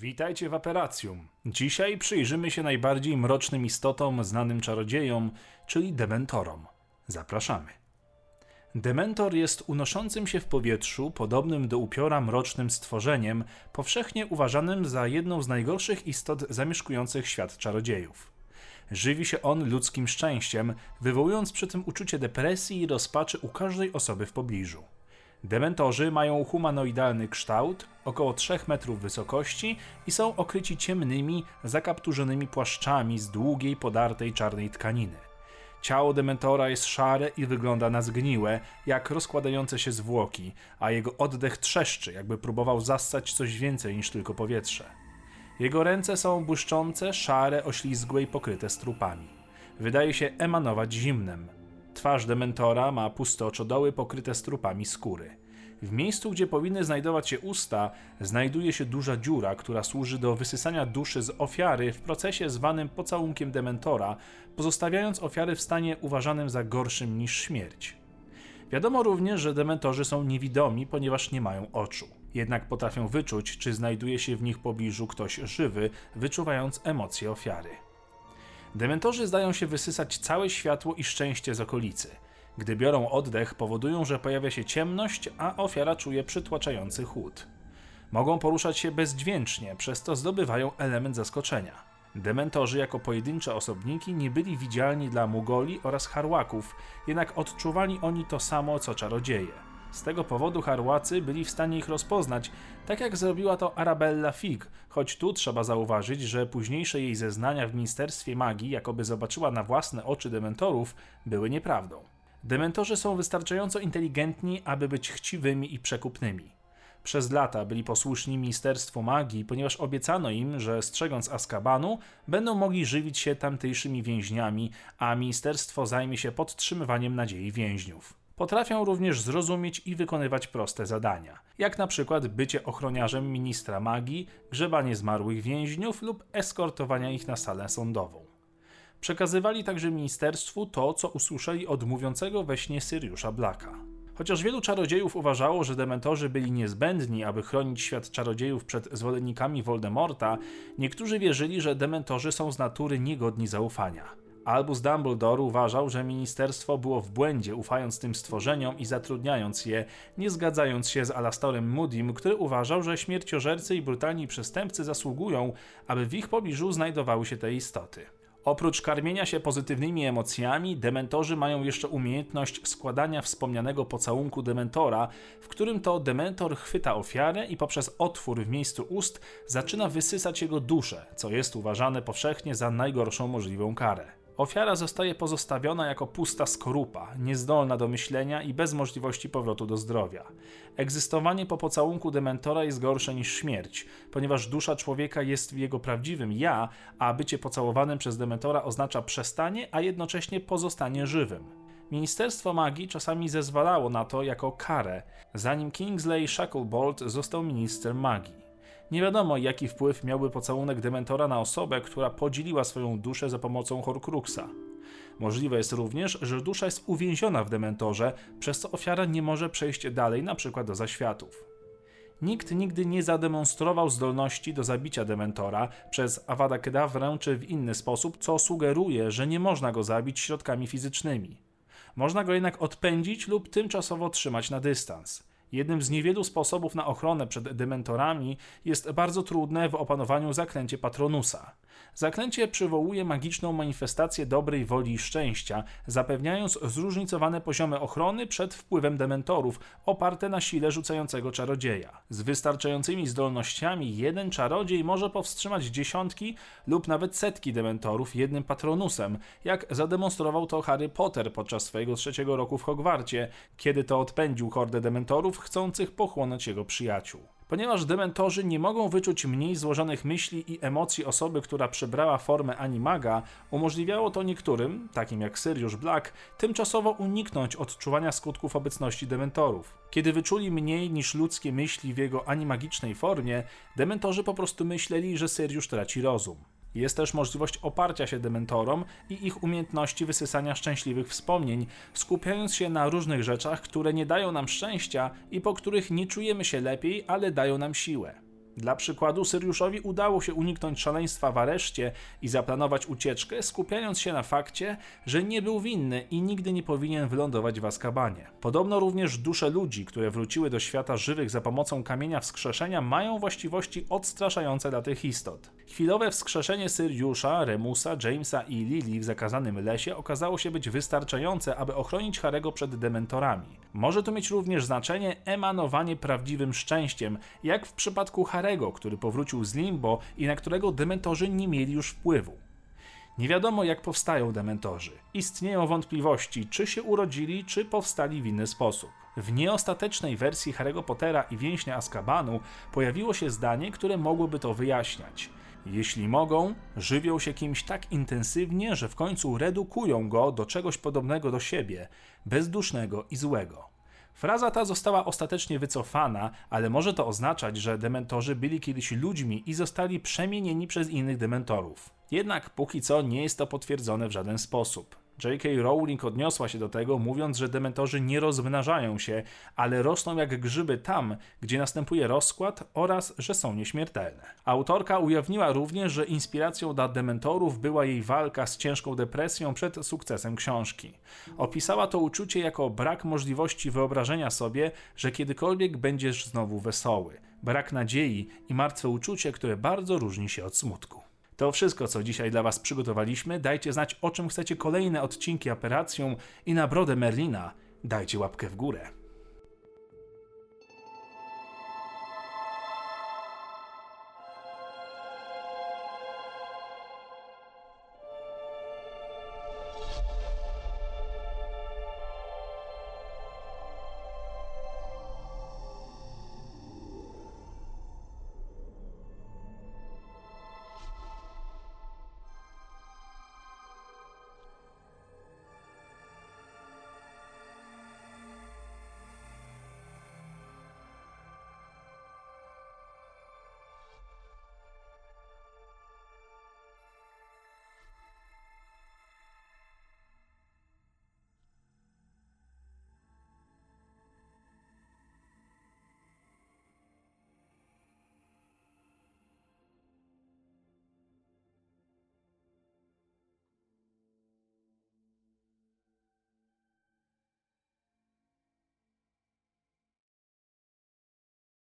Witajcie w Aperacjum. Dzisiaj przyjrzymy się najbardziej mrocznym istotom znanym czarodziejom, czyli dementorom. Zapraszamy. Dementor jest unoszącym się w powietrzu, podobnym do upiora mrocznym stworzeniem, powszechnie uważanym za jedną z najgorszych istot zamieszkujących świat czarodziejów. Żywi się on ludzkim szczęściem, wywołując przy tym uczucie depresji i rozpaczy u każdej osoby w pobliżu. Dementorzy mają humanoidalny kształt, około 3 metrów wysokości i są okryci ciemnymi, zakapturzonymi płaszczami z długiej, podartej czarnej tkaniny. Ciało dementora jest szare i wygląda na zgniłe, jak rozkładające się zwłoki, a jego oddech trzeszczy, jakby próbował zassać coś więcej niż tylko powietrze. Jego ręce są błyszczące, szare, oślizgłe i pokryte strupami. Wydaje się emanować zimnem. Twarz dementora ma puste oczodoły pokryte strupami skóry. W miejscu, gdzie powinny znajdować się usta, znajduje się duża dziura, która służy do wysysania duszy z ofiary w procesie zwanym pocałunkiem dementora, pozostawiając ofiary w stanie uważanym za gorszym niż śmierć. Wiadomo również, że dementorzy są niewidomi, ponieważ nie mają oczu. Jednak potrafią wyczuć, czy znajduje się w nich pobliżu ktoś żywy, wyczuwając emocje ofiary. Dementorzy zdają się wysysać całe światło i szczęście z okolicy. Gdy biorą oddech, powodują, że pojawia się ciemność, a ofiara czuje przytłaczający chłód. Mogą poruszać się bezdźwięcznie, przez to zdobywają element zaskoczenia. Dementorzy jako pojedyncze osobniki nie byli widzialni dla Mugoli oraz Harłaków, jednak odczuwali oni to samo co czarodzieje. Z tego powodu Harłacy byli w stanie ich rozpoznać, tak jak zrobiła to Arabella Fig, choć tu trzeba zauważyć, że późniejsze jej zeznania w Ministerstwie Magii, jakoby zobaczyła na własne oczy dementorów, były nieprawdą. Dementorzy są wystarczająco inteligentni, aby być chciwymi i przekupnymi. Przez lata byli posłuszni Ministerstwu Magii, ponieważ obiecano im, że strzegąc Azkabanu, będą mogli żywić się tamtejszymi więźniami, a ministerstwo zajmie się podtrzymywaniem nadziei więźniów. Potrafią również zrozumieć i wykonywać proste zadania, jak na przykład bycie ochroniarzem ministra magii, grzebanie zmarłych więźniów lub eskortowania ich na salę sądową. Przekazywali także ministerstwu to, co usłyszeli od mówiącego we śnie Syriusza Blacka. Chociaż wielu czarodziejów uważało, że dementorzy byli niezbędni, aby chronić świat czarodziejów przed zwolennikami Voldemorta, niektórzy wierzyli, że dementorzy są z natury niegodni zaufania. Albus Dumbledore uważał, że ministerstwo było w błędzie, ufając tym stworzeniom i zatrudniając je, nie zgadzając się z Alastorem Moody'm, który uważał, że śmierciożercy i brutalni przestępcy zasługują, aby w ich pobliżu znajdowały się te istoty. Oprócz karmienia się pozytywnymi emocjami, dementorzy mają jeszcze umiejętność składania wspomnianego pocałunku dementora, w którym to dementor chwyta ofiarę i poprzez otwór w miejscu ust zaczyna wysysać jego duszę, co jest uważane powszechnie za najgorszą możliwą karę. Ofiara zostaje pozostawiona jako pusta skorupa, niezdolna do myślenia i bez możliwości powrotu do zdrowia. Egzystowanie po pocałunku dementora jest gorsze niż śmierć, ponieważ dusza człowieka jest w jego prawdziwym ja, a bycie pocałowanym przez dementora oznacza przestanie, a jednocześnie pozostanie żywym. Ministerstwo Magii czasami zezwalało na to jako karę, zanim Kingsley Shacklebolt został ministrem magii. Nie wiadomo, jaki wpływ miałby pocałunek Dementora na osobę, która podzieliła swoją duszę za pomocą Horcruxa. Możliwe jest również, że dusza jest uwięziona w Dementorze, przez co ofiara nie może przejść dalej, np. do zaświatów. Nikt nigdy nie zademonstrował zdolności do zabicia Dementora przez Avada Kedavra czy w inny sposób, co sugeruje, że nie można go zabić środkami fizycznymi. Można go jednak odpędzić lub tymczasowo trzymać na dystans. Jednym z niewielu sposobów na ochronę przed dementorami jest bardzo trudne w opanowaniu zaklęcie Patronusa. Zaklęcie przywołuje magiczną manifestację dobrej woli i szczęścia, zapewniając zróżnicowane poziomy ochrony przed wpływem dementorów, oparte na sile rzucającego czarodzieja. Z wystarczającymi zdolnościami jeden czarodziej może powstrzymać dziesiątki lub nawet setki dementorów jednym Patronusem, jak zademonstrował to Harry Potter podczas swojego trzeciego roku w Hogwarcie, kiedy to odpędził hordę dementorów chcących pochłonąć jego przyjaciół. Ponieważ dementorzy nie mogą wyczuć mniej złożonych myśli i emocji osoby, która przybrała formę animaga, umożliwiało to niektórym, takim jak Sirius Black, tymczasowo uniknąć odczuwania skutków obecności dementorów. Kiedy wyczuli mniej niż ludzkie myśli w jego animagicznej formie, dementorzy po prostu myśleli, że Sirius traci rozum. Jest też możliwość oparcia się dementorom i ich umiejętności wysysania szczęśliwych wspomnień, skupiając się na różnych rzeczach, które nie dają nam szczęścia i po których nie czujemy się lepiej, ale dają nam siłę. Dla przykładu, Syriuszowi udało się uniknąć szaleństwa w areszcie i zaplanować ucieczkę, skupiając się na fakcie, że nie był winny i nigdy nie powinien wylądować w Azkabanie. Podobno również dusze ludzi, które wróciły do świata żywych za pomocą kamienia wskrzeszenia, mają właściwości odstraszające dla tych istot. Chwilowe wskrzeszenie Syriusza, Remusa, Jamesa i Lily w zakazanym lesie okazało się być wystarczające, aby ochronić Harego przed dementorami. Może to mieć również znaczenie emanowanie prawdziwym szczęściem, jak w przypadku Harego, który powrócił z limbo i na którego dementorzy nie mieli już wpływu. Nie wiadomo, jak powstają dementorzy. Istnieją wątpliwości, czy się urodzili, czy powstali w inny sposób. W nieostatecznej wersji Harry'ego Pottera i więźnia Azkabanu pojawiło się zdanie, które mogłoby to wyjaśniać. Jeśli mogą, żywią się kimś tak intensywnie, że w końcu redukują go do czegoś podobnego do siebie, bezdusznego i złego. Fraza ta została ostatecznie wycofana, ale może to oznaczać, że dementorzy byli kiedyś ludźmi i zostali przemienieni przez innych dementorów. Jednak póki co nie jest to potwierdzone w żaden sposób. J.K. Rowling odniosła się do tego, mówiąc, że dementorzy nie rozmnażają się, ale rosną jak grzyby tam, gdzie następuje rozkład oraz, że są nieśmiertelne. Autorka ujawniła również, że inspiracją dla dementorów była jej walka z ciężką depresją przed sukcesem książki. Opisała to uczucie jako brak możliwości wyobrażenia sobie, że kiedykolwiek będziesz znowu wesoły, brak nadziei i martwe uczucie, które bardzo różni się od smutku. To wszystko, co dzisiaj dla Was przygotowaliśmy. Dajcie znać, o czym chcecie kolejne odcinki Operacją i na brodę Merlina dajcie łapkę w górę.